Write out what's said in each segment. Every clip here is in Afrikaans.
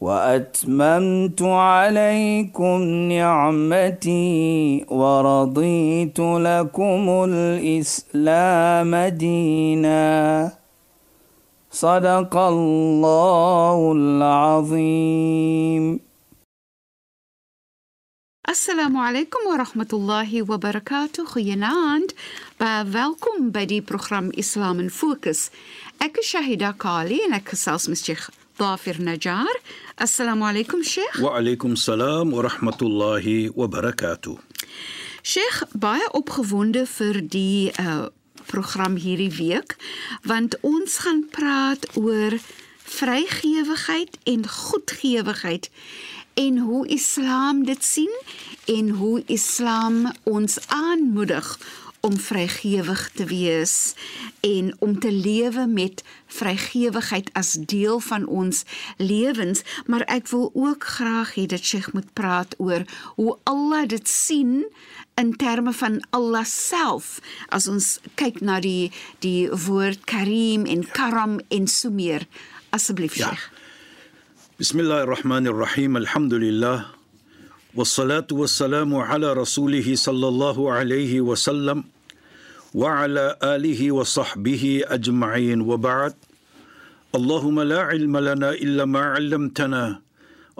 وأتممت عليكم نعمتي ورضيت لكم الإسلام دينا. صدق الله العظيم. السلام عليكم ورحمة الله وبركاته. خيناند با فالكم بدي بروخرام إسلام فوكس أك شاهدة كالي نكساس مستيخ Assalamu alaykum Sheikh. Wa alaykum salaam wa rahmatullahi wa barakatuh. Sheikh, baie opgewonde vir die uh program hierdie week want ons gaan praat oor vrygewigheid en goedgewigheid en hoe Islam dit sien en hoe Islam ons aanmoedig om vrygewig te wees en om te lewe met vrygewigheid as deel van ons lewens maar ek wil ook graag hê dat Sheikh moet praat oor hoe Allah dit sien in terme van Allah self as ons kyk na die die woord Karim en Karam en so meer asseblief Sheikh ja. Bismillahir Rahmanir Rahim. Alhamdulillah. والصلاة والسلام على رسوله صلى الله عليه وسلم وعلى آله وصحبه أجمعين وبعد. اللهم لا علم لنا إلا ما علمتنا.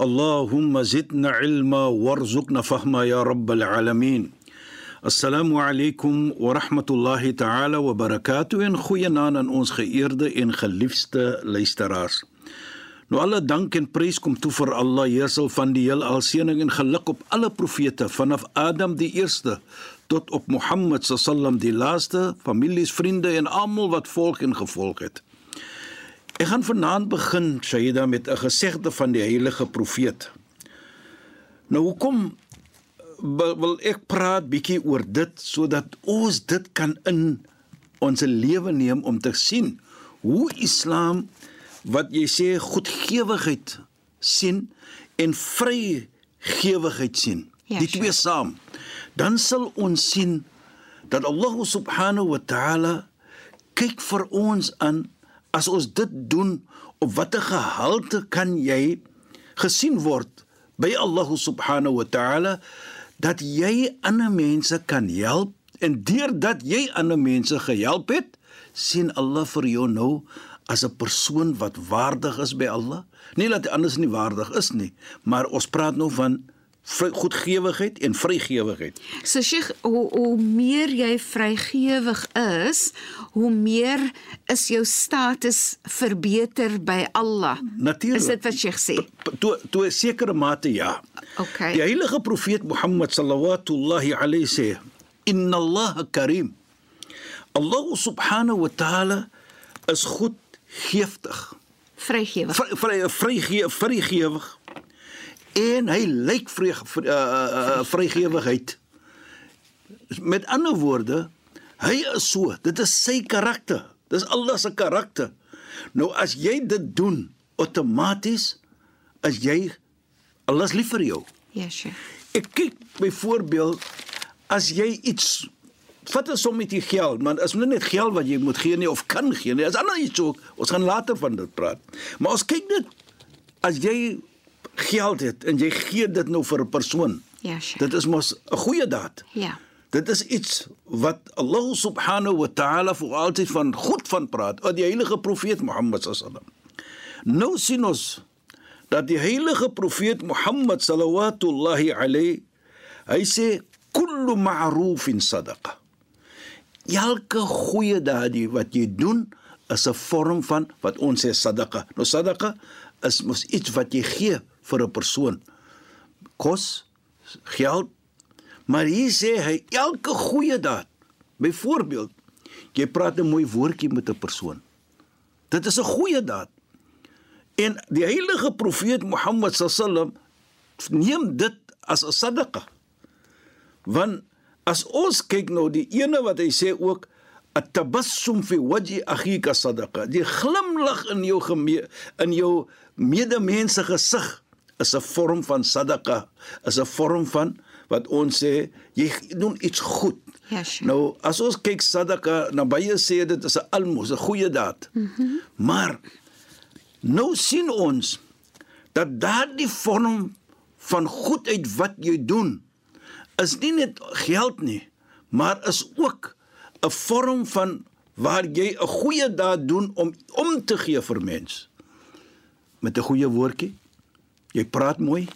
اللهم زدنا علما وارزقنا فهما يا رب العالمين. السلام عليكم ورحمة الله تعالى وبركاته. en goeienaand aan ons geëerde en luisteraars. Nou alle dank en prys kom toe vir Allah, Heersel van die heelal, seëning en geluk op alle profete vanaf Adam die eerste tot op Mohammed sallam die laaste, families, vriende en almal wat volg en gevolg het. Ek gaan vanaand begin Shaida met 'n gesegde van die heilige profeet. Nou hoekom wil ek praat bietjie oor dit sodat ons dit kan in ons lewe neem om te sien hoe Islam wat jy sê goedgewigheid sien en vrygewigheid sien. Ja, die twee saam. Dan sal ons sien dat Allah subhanahu wa ta'ala kyk vir ons aan as ons dit doen op watter gehalte kan jy gesien word by Allah subhanahu wa ta'ala dat jy ander mense kan help en deurdat jy ander mense gehelp het sien Allah vir jou nou as 'n persoon wat waardig is by Allah. Nie dat die ander nie waardig is nie, maar ons praat nou van goedgewigheid en vrygewigheid. So Sheikh, hoe, hoe meer jy vrygewig is, hoe meer is jou status verbeter by Allah. Natuurlik. Is dit wat Sheikh sê? Toe toe 'n sekere mate ja. Okay. Die heilige profeet Mohammed sallallahu alayhi sê, "Inna Allah karim." Allah subhanahu wa ta'ala is goed geeftig. Vrygewig. Vry vrygewig vrygewig. En hy lyk vry uh, uh, vrygewigheid. Met ander woorde, hy is so, dit is sy karakter. Dis Allah se karakter. Nou as jy dit doen, outomaties as jy Allah is lief vir jou. Ja, yes, sure. Ek kyk byvoorbeeld as jy iets vat 'n sommetjie geld, maar is nie net geld wat jy moet gee nie of kan gee nie. Is ander iets ook. Ons gaan later van dit praat. Maar ons kyk net as jy geld het en jy gee dit nou vir 'n persoon. Ja, sure. Dit is mos 'n goeie daad. Ja. Dit is iets wat Allah subhanahu wa ta'ala vir altyd van goed van praat. O die heilige profeet Mohammed sallam. Nou sien ons dat die heilige profeet Mohammed sallallahu alayhi hy sê kullu ma'rufin sadaqa elke goeie daadie wat jy doen is 'n vorm van wat ons sê sadaqa. Nou sadaqa is mos iets wat jy gee vir 'n persoon. Kos, geld. Maar hier sê hy elke goeie daad. Byvoorbeeld, jy praat 'n mooi woordjie met 'n persoon. Dit is 'n goeie daad. En die heilige profeet Mohammed sallam neem dit as 'n sadaqa. Want as ons kyk nou die ene wat hy sê ook at-tabassum fi wajhi akhika sadaqa. Die glimlag in jou gemee in jou medemens se gesig is 'n vorm van sadaqa, is 'n vorm van wat ons sê jy doen iets goed. Ja, sure. Nou as ons kyk sadaqa, nou baie sê dit is 'n almos, 'n goeie daad. Mm -hmm. Maar nou sien ons dat daardie vorm van goedheid wat jy doen is nie net geld nie, maar is ook 'n vorm van waar jy 'n goeie daad doen om om te gee vir mens. Met 'n goeie woordjie. Jy praat mooi.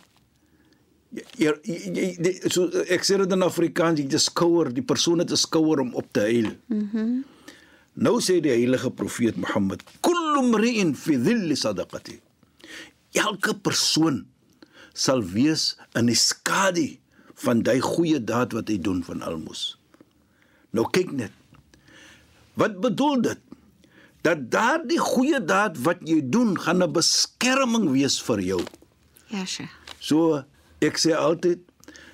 Jy, jy, jy, jy so ek sê dit in Afrikaans, jy skouer, die persoon het 'n skouer om op te huil. Mhm. Mm nou sê die heilige profeet Mohammed, "Kullu mri'in fi dhilli sadaqati." Elke persoon sal wees in die skadu van daai goeie daad wat hy doen van almos. Nou kyk net. Wat bedoel dit? Dat daardie goeie daad wat jy doen, gaan 'n beskerming wees vir jou. Ja, sye. So ek sê altyd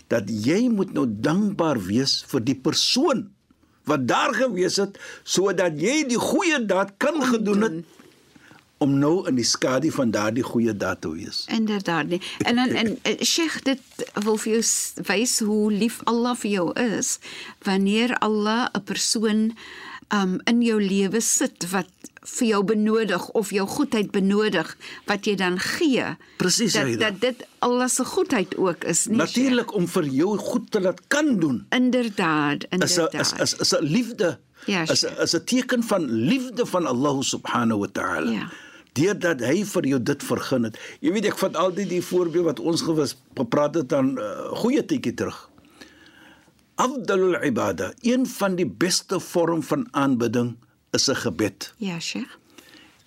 dat jy moet nou dankbaar wees vir die persoon wat daar gewees het sodat jy die goeie daad kan gedoen het om nou in die skadu van daardie goeie daad te wees. Inderdaad. nie. En en, en eh, Sheikh dit wil vir jou wys hoe lief Allah vir jou is wanneer Allah 'n persoon um in jou lewe sit wat vir jou benodig of jou goedheid benodig wat jy dan gee. Presies, dat, Aida. dat dit Allah se goedheid ook is, nie? Sheikh? Natuurlik om vir jou goed te laat kan doen Inderdaad, is 'n inderdaad. is is 'n liefde. Ja, is is 'n teken van liefde van Allah subhanahu wa ta'ala. Ja. Deurdat hy vir jou dit vergun het. Jy weet ek vat altyd die voorbeeld wat ons gewis gepraat het dan uh, goeie tydjie terug. Afdalul ibada, een van die beste vorm van aanbidding is 'n gebed. Ja, Sheikh.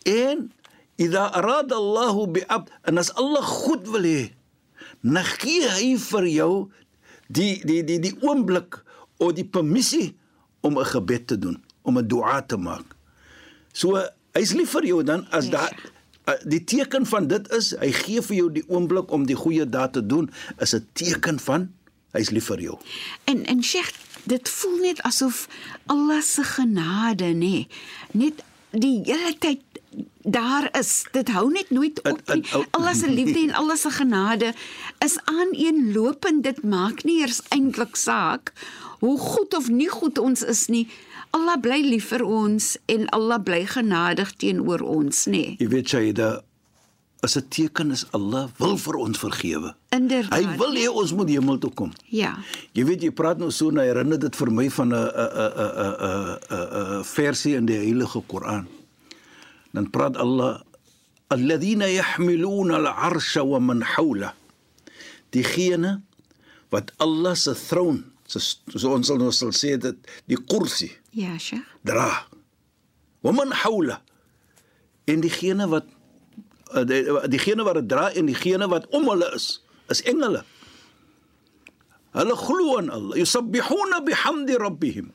En idha arada Allah bi abd en as Allah goed wil hê, dan gee hy vir jou die die die die oomblik of die permissie om 'n gebed te doen, om 'n dua te maak. So hy's lief vir jou dan as Ja. daar uh, die teken van dit is hy gee vir jou die oomblik om die goeie daad te doen is 'n teken van hy's lief vir jou. En en Sheikh, dit voel net asof Allah se genade nê, net die hele tyd daar is. Dit hou net nooit op nie. Allah se liefde en Allah se genade is aaneenlopend. Dit maak nie eers eintlik saak hoe goed of nie goed ons is nie. Allah bly lief vir ons en Allah bly genadig teenoor ons, nê. Jy weet Shaida, as 'n teken is Allah wil vir ons vergewe. Inderdaad. Hy wil hê ons moet hemel toe kom. Ja. Jy weet jy praat nou so nou herinner dit vir my van 'n 'n 'n 'n 'n 'n 'n versie in die Heilige Koran. Dan praat Allah alladhina yahmiluna al-arsha wa man hawla. Diegene wat Allah se troon, so, so ons sal nou sal sê dit die kursi Ja, Sheikh. dra. Wa man hawla. En diegene wat eh, die- diegene wat dit dra en diegene wat om hulle is, is engele. Hulle glo aan Allah. Yusabbihuna bihamdi rabbihim.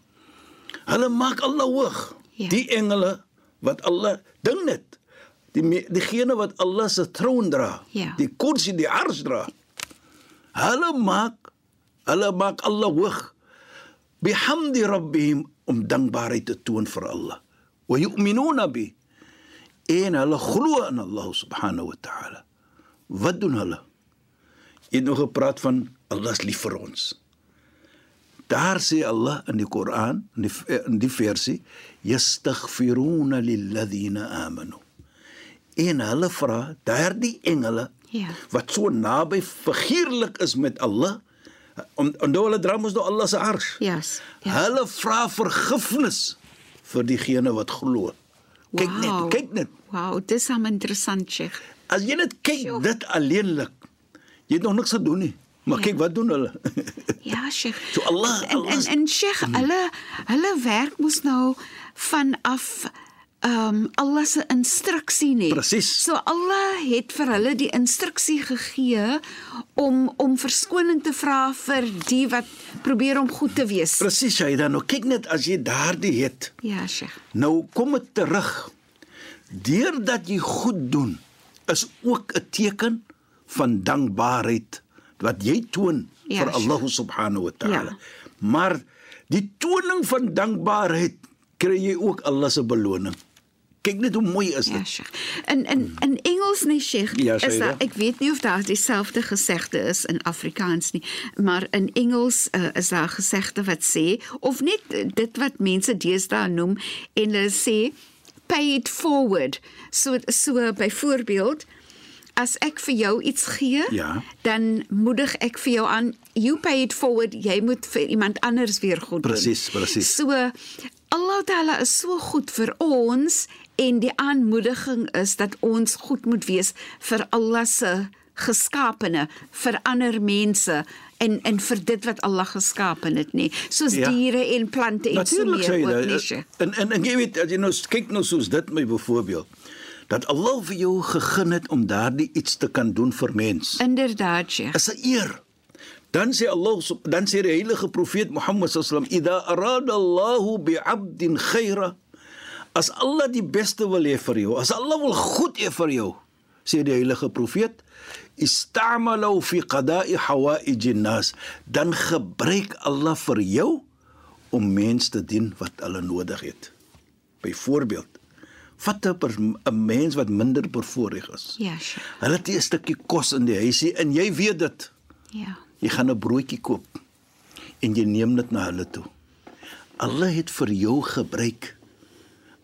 Hulle maak Allah hoog. Ja. Die engele wat Allah ding net die diegene wat Allah se troon dra. Ja. Die kursi die ars dra. Hulle maak hulle maak Allah hoog bihamdi rabbihim om dankbaarheid te toon vir Allah. Wa yu'minuna bi en hulle glo in Allah subhanahu wa ta'ala. Wat doen hulle? Jy het nog gepraat van Allah is lief vir ons. Daar sê Allah in die Koran, in die in die versie, yastaghfiruna lilladheena amanu. En hulle vra daardie engele Ja. wat so naby figuurlik is met Allah, om onthou hulle dra mos nou Allah se ars. Yes. Ja. Hulle vra vergifnis vir diegene wat glo. Kyk Wauw. net, kyk net. Wow, dis hom interessant, Sheikh. As jy net kyk dit alleenlik, jy het nog niks gedoen nie. Maar Ja. kyk wat doen hulle? Ja, Sheikh. So Allah- en Allah en, is- en Sheikh, hulle hulle werk mos nou vanaf ehm um, Allah se instruksie nie. Presies. So Allah het vir hulle die instruksie gegee om om verskoning te vra vir die wat probeer om goed te wees. Presies, Shaida. Nou kyk net as jy daardie het. Ja, Sheikh. Nou kom dit terug. Deurdat jy goed doen is ook 'n teken van dankbaarheid wat jy toon Ja, vir. Allah subhanahu wa ta'ala. Ja. Maar die toning van dankbaarheid kry jy ook Allah se beloning. Kyk net hoe mooi is Ja, dit. Sheikh. In in in Engels nee Sheikh, Ja, is daar ek weet nie of daar dieselfde gesegde is in Afrikaans nie, maar in Engels uh, is daar gesegde wat sê of net uh, dit wat mense deesdae noem en hulle sê pay it forward. So so byvoorbeeld as ek vir jou iets gee, Ja. dan moedig ek vir jou aan you pay it forward, jy moet vir iemand anders weer goed doen. Presies, presies. So Allah Taala is so goed vir ons en die aanmoediging is dat ons goed moet wees vir Allah se geskapene, vir ander mense en en vir dit wat Allah geskapen het, nê. Soos Ja. diere en plante en so Natuurlik sê meer ook. Sheikh? En en en jy weet as jy nou kyk nou soos dit my byvoorbeeld dat Allah vir jou gegee het om daardie iets te kan doen vir mens. Inderdaad, Sheikh. is 'n eer. Dan sê Allah dan sê die heilige profeet Mohammed sallam idha arada Allah bi 'abdin khaira as Allah die beste wil hê vir jou, as Allah wil goed hê vir jou, sê die heilige profeet istamalu fi qada'i hawaij nas dan gebruik Allah vir jou om mense te dien wat hulle nodig het. Byvoorbeeld, vat 'n mens wat minder bevoorreg is. Ja, Sheikh. Hulle het 'n stukkie kos in die huisie en jy weet dit. Ja. Jy gaan 'n broodjie koop en jy neem dit na hulle toe. Allah het vir jou gebruik.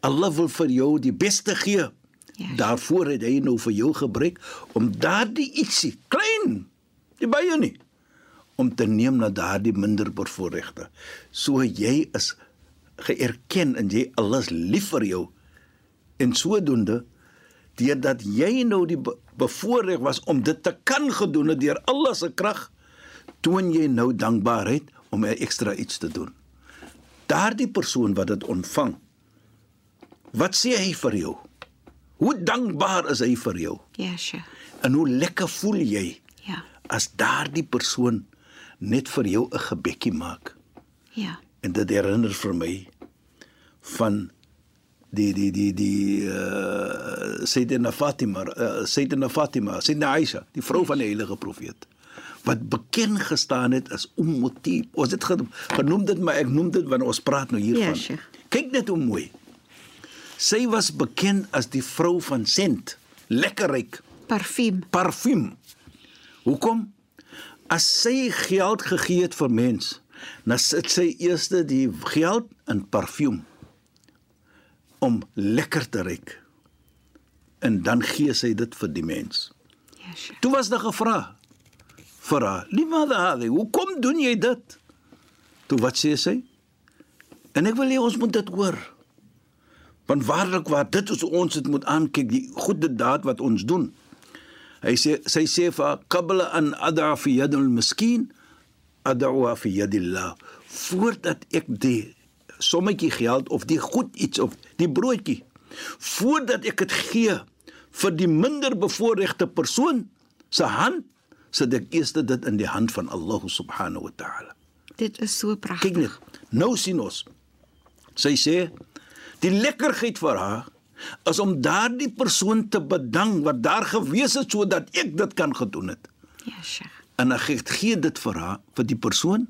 Allah wil vir jou die beste gee. Ja. Daarvoor het hy nou vir jou gebruik om daardie ietsie klein, nie baie nie, om te neem na daardie minder bevoorregte. So jy is geerken en jy Allah is lief vir jou. En sodoende deurdat jy nou die be- bevoorreg was om dit te kan gedoen het deur Allah se krag, toon jy nou dankbaarheid om 'n ekstra iets te doen. Daardie persoon wat dit ontvang, wat sê hy vir jou? Hoe dankbaar is hy vir jou? Ja, Sheikh. En hoe lekker voel jy Ja. as daardie persoon net vir jou 'n gebedjie maak? Ja. En dit herinner vir my van die die die die uh Sayyidina Fatima, uh, Sayyidina Fatima, Sayyidina Aisha, die vrou van die heilige profeet wat bekend gestaan het as Ummutib. Ons het ge- genoem dit maar ek noem dit wanneer ons praat nou hiervan. Ja, Sheikh. Kyk net hoe mooi. Sy was bekend as die vrou van sent, lekker ryk, Parfuum. parfuum. Hoekom? As sy geld gegee het vir mens, dan sit sy eers die geld in parfuum om lekker te ruik. En dan gee sy dit vir die mens. Ja, Sheikh. Toe was daar gevra haar, "Limada hadi? Hoekom doen jy dit?" Toe wat sê sy? En ek wil hê ons moet dit hoor. Want waarlik waar dit is ons dit moet aankyk, die goeie daad wat ons doen. Hy sê sy sê vir qabla an ad'a fi yad al-miskin ad'a fi yadillah. Voordat ek die sommetjie geld of die goed iets of die broodjie voordat ek dit gee vir die minder bevoorregte persoon se hand, sit ek eers dit in die hand van Allah subhanahu wa ta'ala. Dit is so pragtig. Kyk net, nou sien ons. Sy sê die lekkerheid vir haar is om daardie persoon te bedank wat daar gewees het sodat ek dit kan gedoen het. Ja, Sheikh. En dan gee gee dit vir haar vir die persoon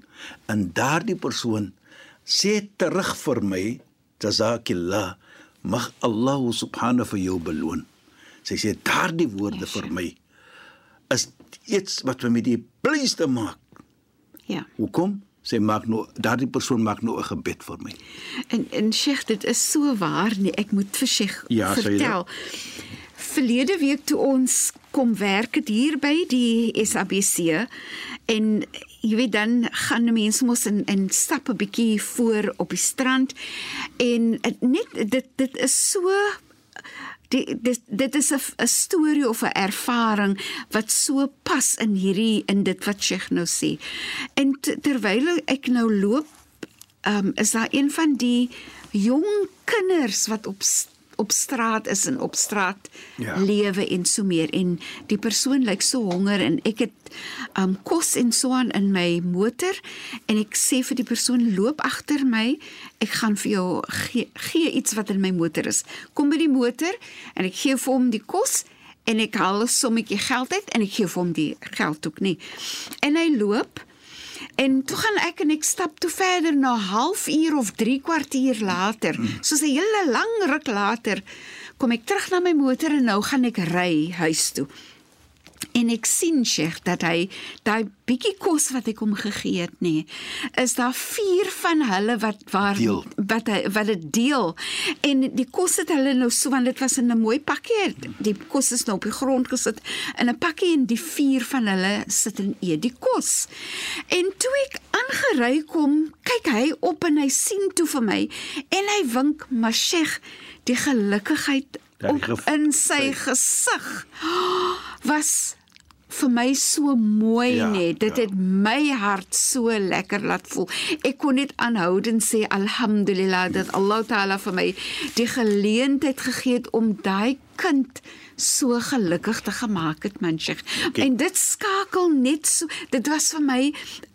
en daardie persoon sê terug vir my jazakillah mag Allah subhanahu vir jou beloon. Sy sê daardie woorde vir my is iets wat vir my die blyste maak. Ja. Hoekom? Sy maak nou daardie persoon maak nou 'n gebed vir my. En en Sheikh, dit is so waar nie. Ek moet vir Sheikh Ja, vertel. Verlede week toe ons kom werk het hier by die SABC en jy weet dan gaan mense mos in in stap 'n bietjie voor op die strand en net dit dit is so die, dit dit is 'n storie of 'n ervaring wat so pas in hierdie in dit wat Sheikh nou sê. En terwyl ek nou loop, um, is daar een van die jong kinders wat op op straat is en op straat Ja. lewe en so meer en die persoon lyk so honger en ek het um kos en so aan in my motor en ek sê vir die persoon loop agter my ek gaan vir jou gee, gee iets wat in my motor is kom by die motor en ek gee vir hom die kos en ek haal 'n sommetjie geld uit en ek gee vir hom die geld ook nie. En hy loop En toe gaan ek en ek stap toe verder na halfuur of 3 kwartier later. Soos 'n hele lang ruk later kom ek terug na my motor en nou gaan ek ry huis toe. En ek sien Sheikh dat hy daai bietjie kos wat ek hom gegee het nê, is daar vier van hulle wat waar Deel. wat hy wat dit deel. En die kos het hulle nou so want dit was in 'n mooi pakkie. Die kos is nou op die grond gesit in 'n pakkie en die vier van hulle sit en eet die kos. En toe ek aangery kom, kyk hy op en hy sien toe vir my en hy wink, "Maar Sheikh, die gelukigheid die op in sy gesig was vir my so mooi Ja, net. Dit ja. het my hart so lekker laat voel. Ek kon net aanhoudend sê alhamdulillah dat Allah Taala vir my die geleentheid gegee het om daai kind so gelukkig te gemaak het man Sheikh. Okay. En dit skakel net so dit was vir my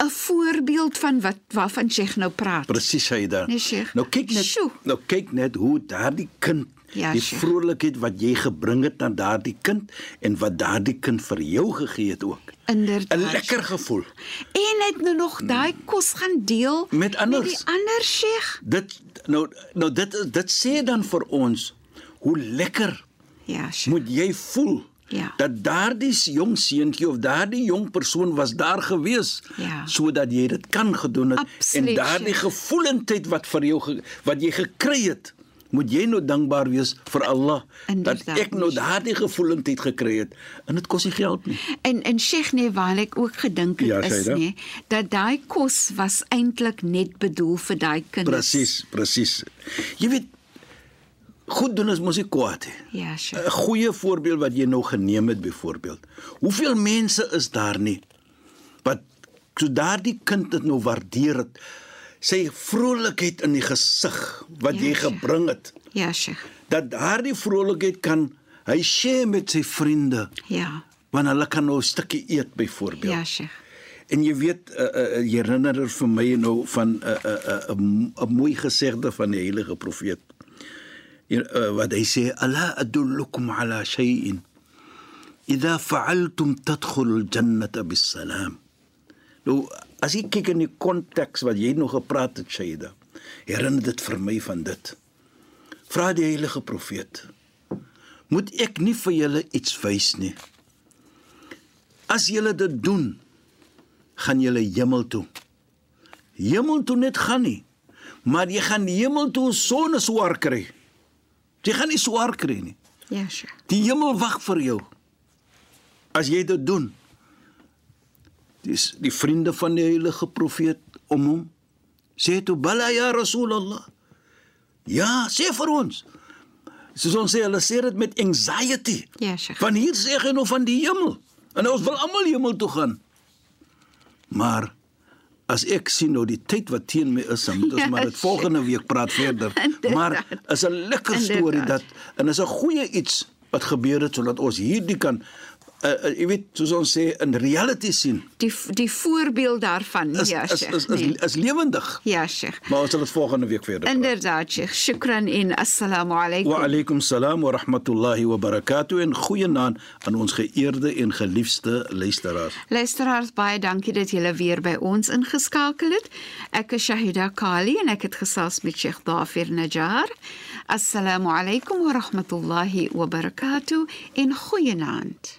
'n voorbeeld van wat waarvan Sheikh nou praat. Presies hy daar. Nee, Sheikh. Nou kyk net, Sjoe. nou kyk net hoe daardie kind Ja, die vrolikheid wat jy gebring het aan daardie kind en wat daardie kind vir jou gegee het ook. Inderdaad. 'n Lekker gevoel. En het nou nog daai kos gaan deel Met anders. Met die ander Sheikh. Dit nou nou dit dit sê dan vir ons hoe lekker Ja, Sheikh. moet jy voel Ja. dat daardie jong seentjie of daardie jong persoon was daar gewees Ja. sodat jy dit kan gedoen het Absoluut, en daardie gevoelendheid wat vir jou ge, wat jy gekry het moet jy nou dankbaar wees vir Allah Inderdaad, dat ek nou daardie gevoelendheid gekry het en dit kos nie geld nie En en Sheikh nee, waar ek ook gedink het Ja, is Shaida. nee, dat daai kos was eintlik net bedoel vir daai kinders. presies presies jy weet goed doen is mos nie kwaad nie Ja, Sheikh. 'n goeie voorbeeld wat jy nou geneem het byvoorbeeld. Hoeveel mense is daar nie wat so daardie kind dit nou waardeer het. Sy vrolikheid in die gesig wat Ja, jy gebring het. Ja, Sheikh. Dat daardie vrolikheid kan hy share met sy vriende Ja. want hulle kan nou 'n stukkie eet byvoorbeeld. Ja, Sheikh. En jy weet uh, uh, jy herinner er vir my nou van 'n uh, 'n uh, 'n uh, 'n mooi gesegde van die heilige profeet. Uh, wat hy sê, "Ala adullukum ala shay'in idha fa'altum tadkhulu al-jannata bis-salam." Nou, as jy kyk in die konteks wat jy nog gepraat het, Shaida, herinner dit vir my van dit. Vra die heilige profeet, moet ek nie vir julle iets wys nie? As julle dit doen, gaan jy hemel toe. Hemel toe net gaan nie. Maar jy gaan hemel toe sonder swaar kry. Jy gaan nie swaar kry nie. Ja, Sheikh. Die hemel wag vir jou. As jy dit doen. Dis die vriende van die heilige profeet om hom sê toe bala ya rasulullah. Ja, sê vir ons. Soos ons sê, hulle sê dit met anxiety. Ja, Sheikh. Van hier sê hy nou van die hemel. En ons wil almal hemel toe gaan. Maar as ek sien nou die tyd wat teen my is, dan moet ons Ja, maar dit volgende week praat verder. Maar is 'n lekker storie dat en is 'n goeie iets wat gebeur het sodat ons hierdie kan uh, uh, jy weet soos ons sê in reality sien. Die die voorbeeld daarvan. Is ja, is Sheikh. is, is, nee. is lewendig. Ja, Sheikh. Maar ons sal dit volgende week verder. praat. Inderdaad, Sheikh. Shukran en assalamu alaykum. Wa alaykum salaam wa rahmatullahi wa barakatuh en goeienaand aan ons geëerde en geliefde luisteraars. Luisteraars, baie dankie dat julle weer by ons ingeskakel het. Ek is Shahida Kali en ek het gesels met Sheikh Dafir Najjar. Assalamu alaykum wa rahmatullahi wa barakatuh en goeienaand.